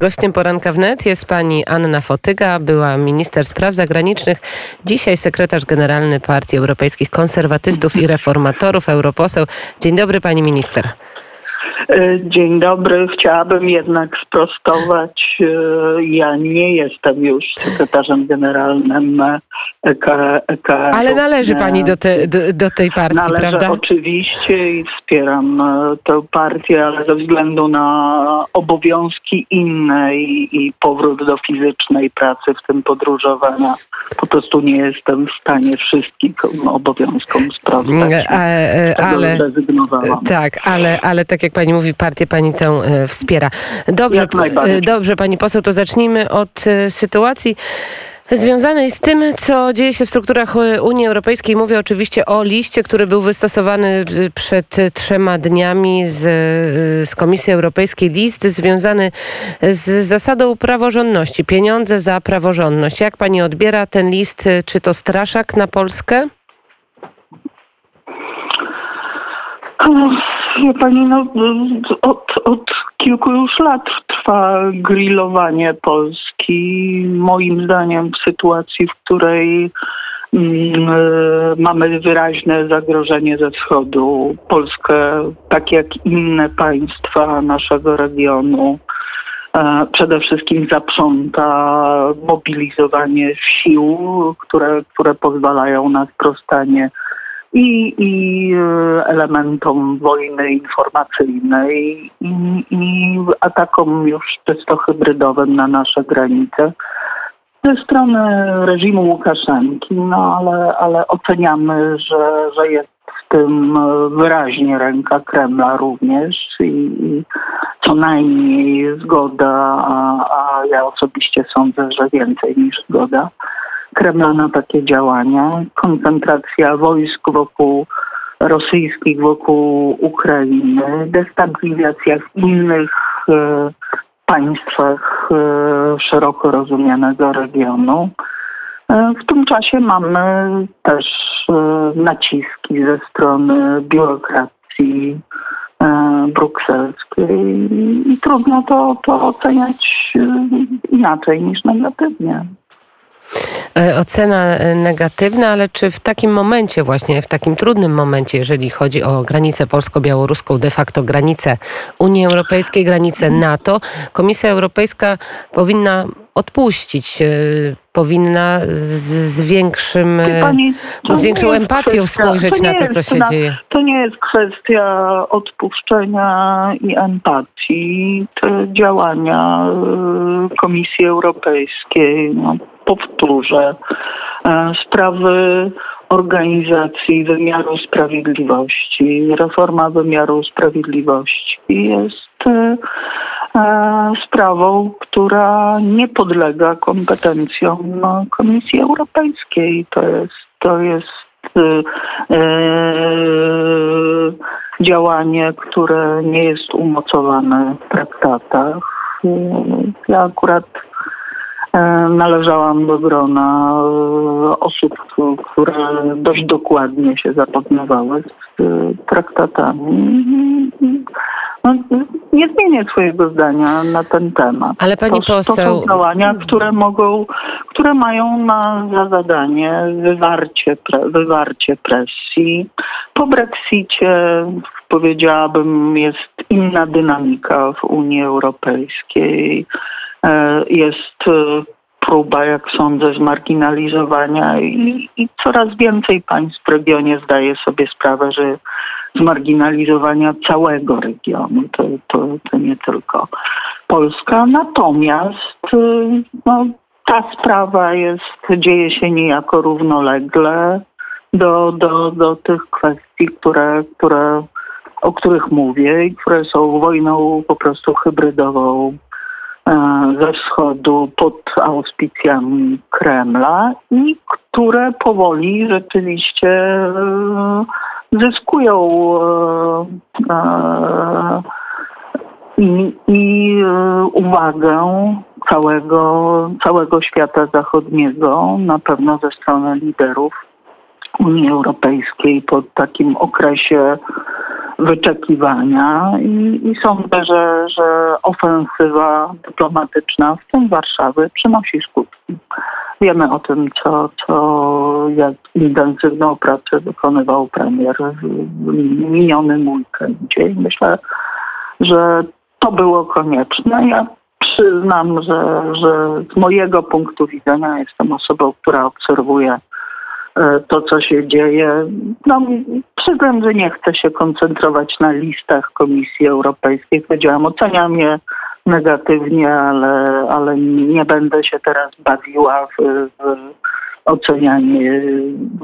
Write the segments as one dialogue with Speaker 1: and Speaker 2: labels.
Speaker 1: Gościem poranka wnet jest pani Anna Fotyga, była minister spraw zagranicznych, dzisiaj sekretarz generalny Partii Europejskich Konserwatystów i Reformatorów, europoseł. Dzień dobry pani minister.
Speaker 2: E, dzień dobry. Chciałabym jednak sprostować. E, ja nie jestem już sekretarzem generalnym EK. EK
Speaker 1: Ale należy pani do, te, do, do tej partii,
Speaker 2: Należę
Speaker 1: prawda?
Speaker 2: oczywiście i wspieram e, tę partię, ale ze względu na obowiązki inne i, i powrót do fizycznej pracy, w tym podróżowania, po prostu nie jestem w stanie wszystkich obowiązkom
Speaker 1: e,
Speaker 2: Tego
Speaker 1: ale,
Speaker 2: zrezygnowałam.
Speaker 1: tak, ale, ale tak jak pani mówi, partię pani tę e, wspiera. Dobrze, e, dobrze pani poseł, to zacznijmy od e, sytuacji związanej z tym, co dzieje się w strukturach Unii Europejskiej. Mówię oczywiście o liście, który był wystosowany przed trzema dniami z, z Komisji Europejskiej. List związany z zasadą praworządności. Pieniądze za praworządność. Jak pani odbiera ten list? Czy to straszak na Polskę?
Speaker 2: Wie pani, no, od, od kilku już lat trwa grillowanie Polski. Moim zdaniem w sytuacji, w której mm, e, mamy wyraźne zagrożenie ze wschodu. Polskę, tak jak inne państwa naszego regionu, e, przede wszystkim zaprząta mobilizowanie sił, które, które pozwalają na sprostanie i, i e, elementom wojny informacyjnej i, i atakom już czysto hybrydowym na nasze granice ze strony reżimu Łukaszenki, no ale, ale oceniamy, że, że jest w tym wyraźnie ręka Kremla również i, i co najmniej zgoda, a, a ja osobiście sądzę, że więcej niż zgoda. Kremla na takie działania. Koncentracja wojsk wokół rosyjskich, wokół Ukrainy, destabilizacja w innych e, państwach e, szeroko rozumianego regionu. E, w tym czasie mamy też naciski ze strony biurokracji brukselskiej i trudno to, to oceniać inaczej niż negatywnie.
Speaker 1: E, Ocena e, negatywna, ale czy w takim momencie, właśnie w takim trudnym momencie, jeżeli chodzi o granicę polsko-białoruską, de facto granicę Unii Europejskiej, granicę NATO, Komisja Europejska powinna odpuścić, e, powinna z, z większym, e,
Speaker 2: pani,
Speaker 1: z większą empatią
Speaker 2: kwestia-
Speaker 1: spojrzeć na to, co się
Speaker 2: na-
Speaker 1: dzieje.
Speaker 2: To nie jest kwestia odpuszczenia i empatii. Te działania y, Komisji Europejskiej, no, powtórzę, e, sprawy organizacji wymiaru sprawiedliwości, reforma wymiaru sprawiedliwości jest e, e, sprawą, która nie podlega kompetencjom no, Komisji Europejskiej. To jest, to jest e, e, działanie, które nie jest umocowane w traktatach. E, Ja akurat e, należałam do grona e, osób, które dość dokładnie się zapoznawały z e, traktatami. No, nie zmienię swojego zdania na ten temat.
Speaker 1: Ale pani
Speaker 2: to, to
Speaker 1: poseł-
Speaker 2: są działania, które mogą, które mają na, za zadanie wywarcie, pre, wywarcie presji. Po Brexicie powiedziałabym jest inna dynamika w Unii Europejskiej. E, Jest e, próba, jak sądzę, zmarginalizowania i, i coraz więcej państw w regionie zdaje sobie sprawę, że zmarginalizowania całego regionu. To, to, to nie tylko Polska. Natomiast y, no, ta sprawa jest, dzieje się niejako równolegle do, do, do tych kwestii, które, które, o których mówię i które są wojną po prostu hybrydową ze wschodu pod auspicjami Kremla i które powoli rzeczywiście e, zyskują e, e, i, e, uwagę całego, całego świata zachodniego, na pewno ze strony liderów Unii Europejskiej po takim okresie wyczekiwania i, i sądzę, że, że ofensywa dyplomatyczna, w tym Warszawy, przynosi skutki. Wiemy o tym, co, co jak intensywną pracę wykonywał premier w minionym weekendzie i myślę, że to było konieczne. Ja przyznam, że, że z mojego punktu widzenia jestem osobą, która obserwuje to, co się dzieje. No, przyznam, że nie chcę się koncentrować na listach Komisji Europejskiej. Powiedziałam, oceniam je negatywnie, ale, ale nie będę się teraz bawiła w, w ocenianie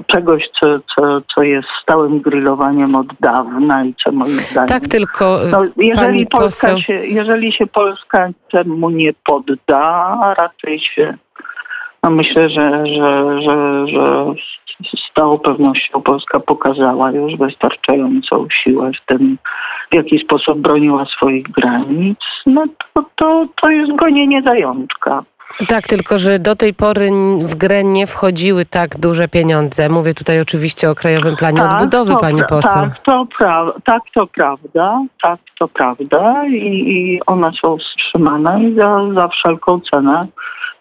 Speaker 2: czegoś, co, co, co jest stałym grillowaniem od dawna i co moim zdaniem...
Speaker 1: Tak, tylko
Speaker 2: no, jeżeli,
Speaker 1: Polska poseł...
Speaker 2: się, jeżeli się Polska temu nie podda, a raczej się no myślę, że, że, że, że z całą pewnością Polska pokazała już wystarczającą siłę w tym, w jaki sposób broniła swoich granic, no to, to, to jest gonienie zajączka.
Speaker 1: Tak, tylko że do tej pory w grę nie wchodziły tak duże pieniądze. Mówię tutaj oczywiście o Krajowym Planie tak, Odbudowy, pani poseł.
Speaker 2: Tak to, pra- tak, to prawda. Tak, to prawda. I, i one są wstrzymane i za, za wszelką cenę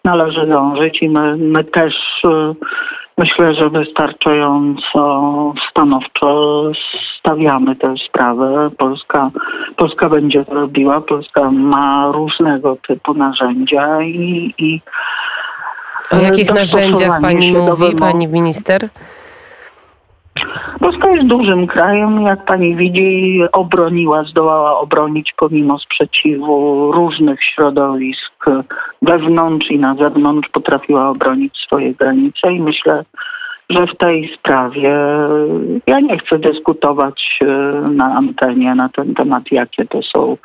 Speaker 2: należy dążyć i my, my też y, myślę, że wystarczająco stanowczo stawiamy tę sprawę. Polska, Polska będzie to robiła. Polska ma różnego typu narzędzia i, i
Speaker 1: o jakich y, narzędziach pani mówi, pani minister?
Speaker 2: Polska jest dużym krajem, jak pani widzi, obroniła, zdołała obronić pomimo sprzeciwu różnych środowisk wewnątrz i na zewnątrz, potrafiła obronić swoje granice i myślę, że w tej sprawie ja nie chcę dyskutować e, na antenie na ten temat, jakie to są,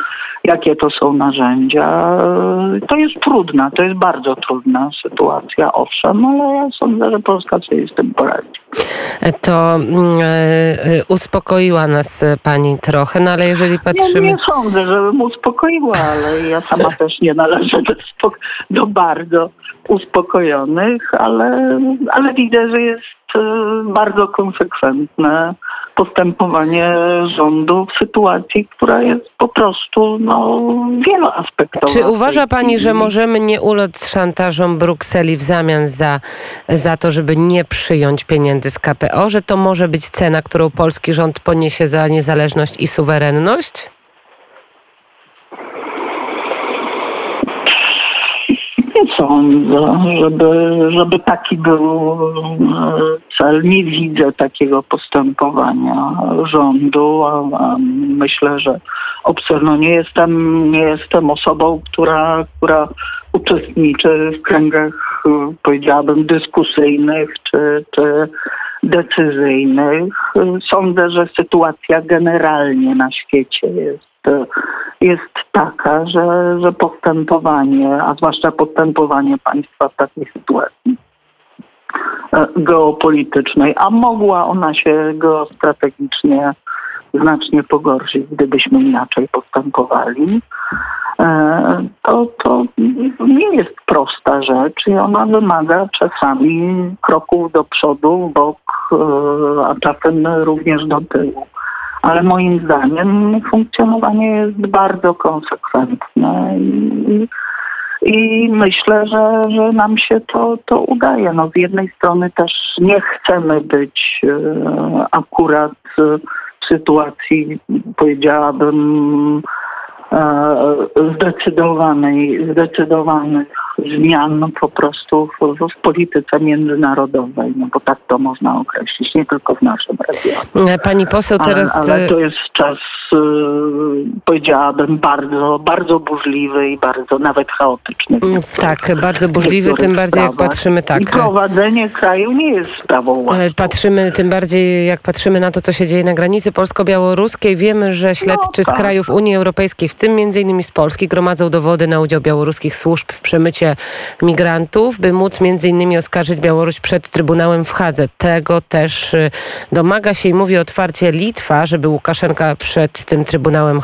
Speaker 2: jakie to są narzędzia. To jest trudna, to jest bardzo trudna sytuacja, owszem, ale ja sądzę, że Polska sobie z tym poradzi.
Speaker 1: To e, uspokoiła nas pani trochę, no ale jeżeli patrzymy...
Speaker 2: Ja nie sądzę, żebym uspokoiła, ale ja sama też nie należę do, do bardzo uspokojonych, ale, ale widzę, że jest e, bardzo konsekwentne postępowanie rządu w sytuacji, która jest po prostu no, wieloaspektowa.
Speaker 1: Czy uważa Pani, że możemy nie ulec szantażom Brukseli w zamian za, za to, żeby nie przyjąć pieniędzy z KPO, że to może być cena, którą polski rząd poniesie za niezależność i suwerenność?
Speaker 2: nie sądzę, żeby, żeby taki był e, cel. Nie widzę takiego postępowania rządu. A, myślę, że obserwuję. nie jestem, nie jestem osobą, która, która uczestniczy w kręgach, powiedziałabym, dyskusyjnych czy, czy decyzyjnych. Sądzę, że sytuacja generalnie na świecie jest jest taka, że, że postępowanie, a zwłaszcza postępowanie państwa w takiej sytuacji e, geopolitycznej, a mogła ona się geostrategicznie znacznie pogorszyć, gdybyśmy inaczej postępowali, e, to, to nie jest prosta rzecz i ona wymaga czasami kroków do przodu, bok, e, a czasem również do tyłu ale moim zdaniem funkcjonowanie jest bardzo konsekwentne i, i myślę, że, że nam się to, to udaje. No, z jednej strony też nie chcemy być e, akurat w sytuacji, powiedziałabym, e, zdecydowanej, zdecydowanych zmian po prostu w, w, polityce międzynarodowej, no bo tak to można określić, nie tylko w naszym regionie.
Speaker 1: Pani poseł teraz...
Speaker 2: Ale, ale to jest czas, y, powiedziałabym, bardzo, bardzo burzliwy i bardzo nawet chaotyczny.
Speaker 1: Tak, bardzo burzliwy, tym bardziej jak patrzymy tak.
Speaker 2: I prowadzenie kraju nie jest sprawą łatwą. E,
Speaker 1: patrzymy, tym bardziej jak patrzymy na to, co się dzieje na granicy polsko-białoruskiej. Wiemy, że śledczy no, tak. z krajów Unii Europejskiej, w tym innymi z Polski, gromadzą dowody na udział białoruskich służb w przemycie migrantów, by móc innymi oskarżyć Białoruś przed Trybunałem w Hadze. Tego też y, domaga się i mówi otwarcie Litwa, żeby Łukaszenka przed tym Trybunałem y,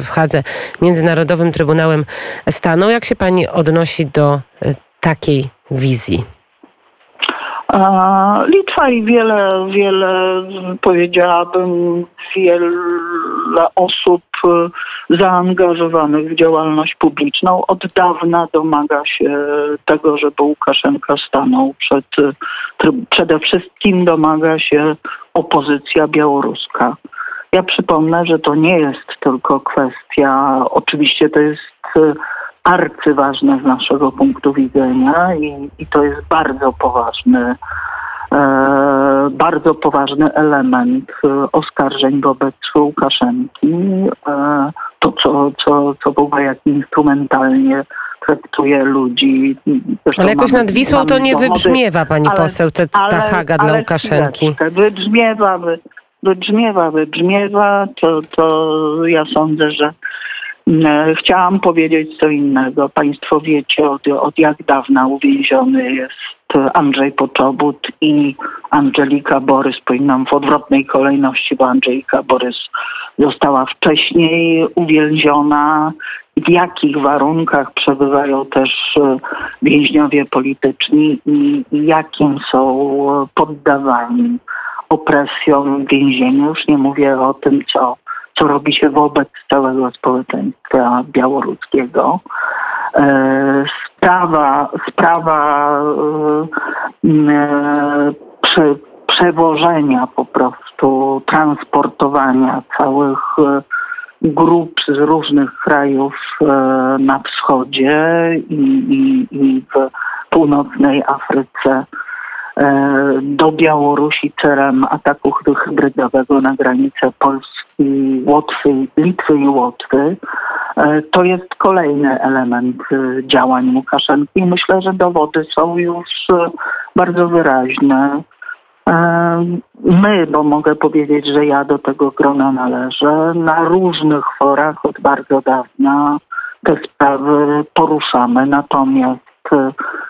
Speaker 1: w Hadze, Międzynarodowym Trybunałem stanął. Jak się pani odnosi do y, takiej wizji?
Speaker 2: Litwa i wiele, wiele, powiedziałabym, wiele osób e, zaangażowanych w działalność publiczną od dawna domaga się tego, żeby Łukaszenka stanął przed, przede wszystkim domaga się opozycja białoruska. Ja przypomnę, że to nie jest tylko kwestia, oczywiście to jest e, arcyważne z naszego punktu widzenia i, i to jest bardzo poważny, e, bardzo poważny element e, oskarżeń wobec Łukaszenki. E, to, co, co, co w ogóle jak instrumentalnie traktuje ludzi.
Speaker 1: Zresztą ale jakoś mamy, nad Wisłą to nie wybrzmiewa, pani ale, poseł, te, ta ale, haga dla Łukaszenki.
Speaker 2: Wybrzmiewa, wybrzmiewa, wybrzmiewa, to, to ja sądzę, że E, chciałam powiedzieć co innego. Państwo wiecie, od, od jak dawna uwięziony jest Andrzej Poczobut i Angelika Borys. Powinnam w odwrotnej kolejności, bo Angelika Borys została wcześniej uwięziona. W jakich warunkach przebywają też e, więźniowie polityczni i jakim są poddawani opresjom w więzieniu. Już nie mówię o tym, co co robi się wobec całego społeczeństwa białoruskiego. E, sprawa, sprawa e, prze, przewożenia po prostu, transportowania całych e, grup z różnych krajów na wschodzie i, i, i w północnej Afryce do Białorusi celem ataku hybrydowego na granicę Polski Łotwy, Litwy i Łotwy, e, to jest kolejny element e, działań Łukaszenki. Myślę, że dowody są już e, bardzo wyraźne. My, bo mogę powiedzieć, że ja do tego grona należę, na różnych forach od bardzo dawna te sprawy poruszamy. Natomiast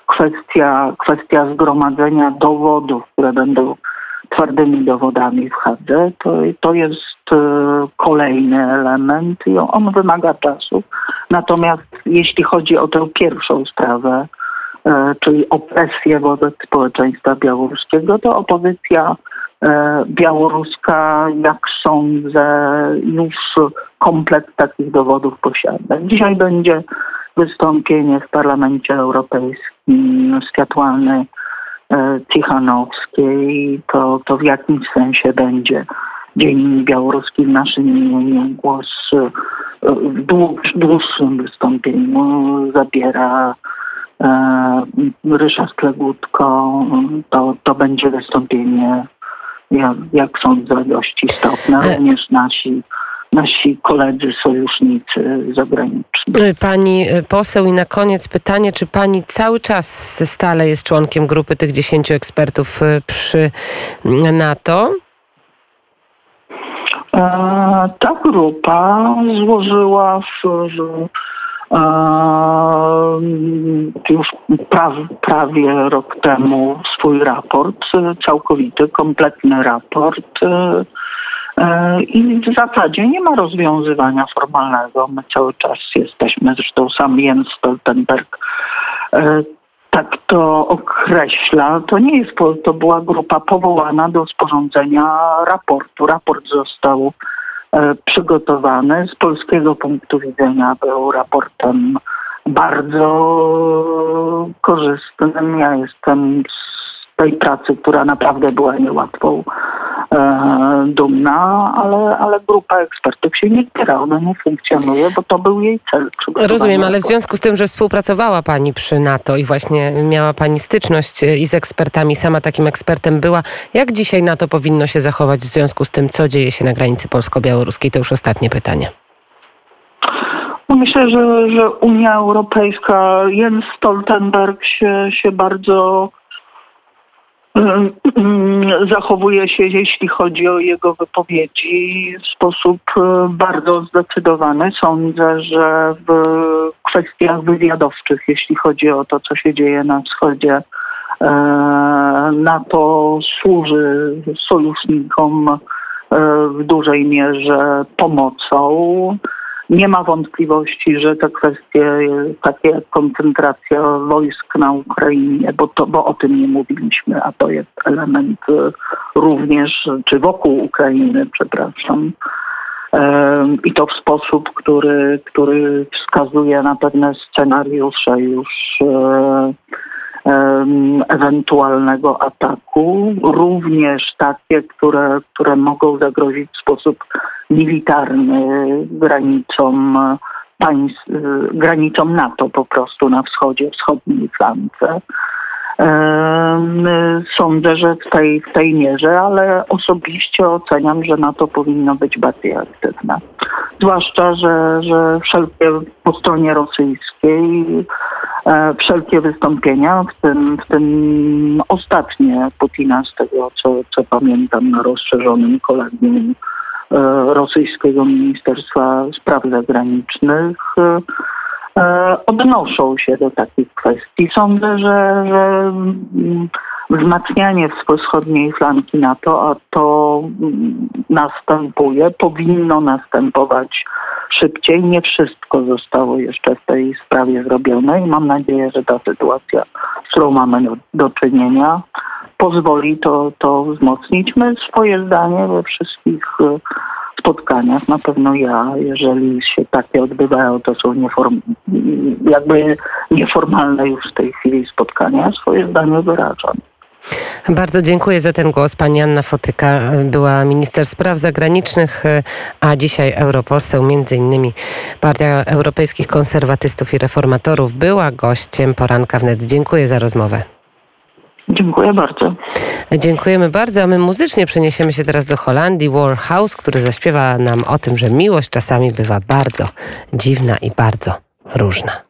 Speaker 2: kwestia, kwestia zgromadzenia dowodów, które będą twardymi dowodami w Hadze, to, to jest E, kolejny element i on wymaga czasu. Natomiast jeśli chodzi o tę pierwszą sprawę, e, czyli opresję wobec społeczeństwa białoruskiego, to opozycja białoruska, jak sądzę, już komplet takich dowodów posiada. Dzisiaj będzie wystąpienie w Parlamencie Europejskim Światłany Cichanowskiej. To, to w jakimś sensie będzie Dzień Białoruski w naszym imieniu głos e, w dłuższym wystąpieniu zabiera e, Ryszard Klegutko. To, to będzie wystąpienie, jak, jak sądzę, dość istotne. E, Również nasi nasi koledzy, sojusznicy zagraniczni.
Speaker 1: Pani poseł i na koniec pytanie, czy pani cały czas stale jest członkiem grupy tych dziesięciu ekspertów przy NATO?
Speaker 2: E, ta grupa złożyła w, w e, już prawie, prawie rok temu swój raport, całkowity, kompletny raport. E, I w zasadzie nie ma rozwiązywania formalnego. My cały czas jesteśmy, zresztą sam Jens Stoltenberg tak to określa, to nie jest, to była grupa powołana do sporządzenia raportu. Raport został e, przygotowany. Z polskiego punktu widzenia był raportem bardzo korzystnym. Ja jestem tej pracy, która naprawdę była niełatwą e, dumna, ale, ale grupa ekspertów się nie zbiera, ona nie funkcjonuje, bo to był jej cel.
Speaker 1: Rozumiem, ale w związku z tym, że współpracowała Pani przy NATO i właśnie miała Pani styczność i z ekspertami, sama takim ekspertem była, jak dzisiaj NATO powinno się zachować w związku z tym, co dzieje się na granicy polsko-białoruskiej? To już ostatnie pytanie.
Speaker 2: No myślę, że, że Unia Europejska, Jens Stoltenberg się, się bardzo zachowuje się, jeśli chodzi o jego wypowiedzi, w sposób e, bardzo zdecydowany. Sądzę, że w kwestiach wywiadowczych, jeśli chodzi o to, co się dzieje na wschodzie, e, NATO służy sojusznikom e, w dużej mierze pomocą. Nie ma wątpliwości, że te kwestie takie jak koncentracja wojsk na Ukrainie, bo, to, bo o tym nie mówiliśmy, a to jest element również, czy wokół Ukrainy, przepraszam, i to w sposób, który, który wskazuje na pewne scenariusze już e, ewentualnego ataku, również takie, które, które mogą zagrozić w sposób militarny granicom państw, granicom NATO po prostu na wschodzie, wschodniej flance. Sądzę, że w tej, w tej mierze, ale osobiście oceniam, że NATO powinno być bardziej aktywne. Zwłaszcza, że, że wszelkie po stronie rosyjskiej e, wszelkie wystąpienia, w tym, w tym ostatnie Putina, z tego co, co pamiętam na rozszerzonym kolegium e, rosyjskiego Ministerstwa Spraw Zagranicznych, e, E, odnoszą się do takich kwestii. Sądzę, że, że mm, wzmacnianie wschodniej flanki NATO, a to mm, następuje, powinno następować szybciej. Nie wszystko zostało jeszcze w tej sprawie zrobione i mam nadzieję, że ta sytuacja, z którą mamy do, czynienia, pozwoli to, to wzmocnić. My swoje zdanie we wszystkich spotkaniach. Na pewno ja, jeżeli się takie odbywają, to są nieform, jakby nieformalne już w tej chwili spotkania, swoje zdanie wyrażam.
Speaker 1: Bardzo dziękuję za ten głos. Pani Anna Fotyka była minister spraw zagranicznych, a dzisiaj europoseł, między innymi Partia Europejskich Konserwatystów i Reformatorów, była gościem poranka wnet. Dziękuję za rozmowę.
Speaker 2: Dziękuję bardzo.
Speaker 1: Dziękujemy bardzo, a my muzycznie przeniesiemy się teraz do Holandii. Warhouse, który zaśpiewa nam o tym, że miłość czasami bywa bardzo dziwna i bardzo różna.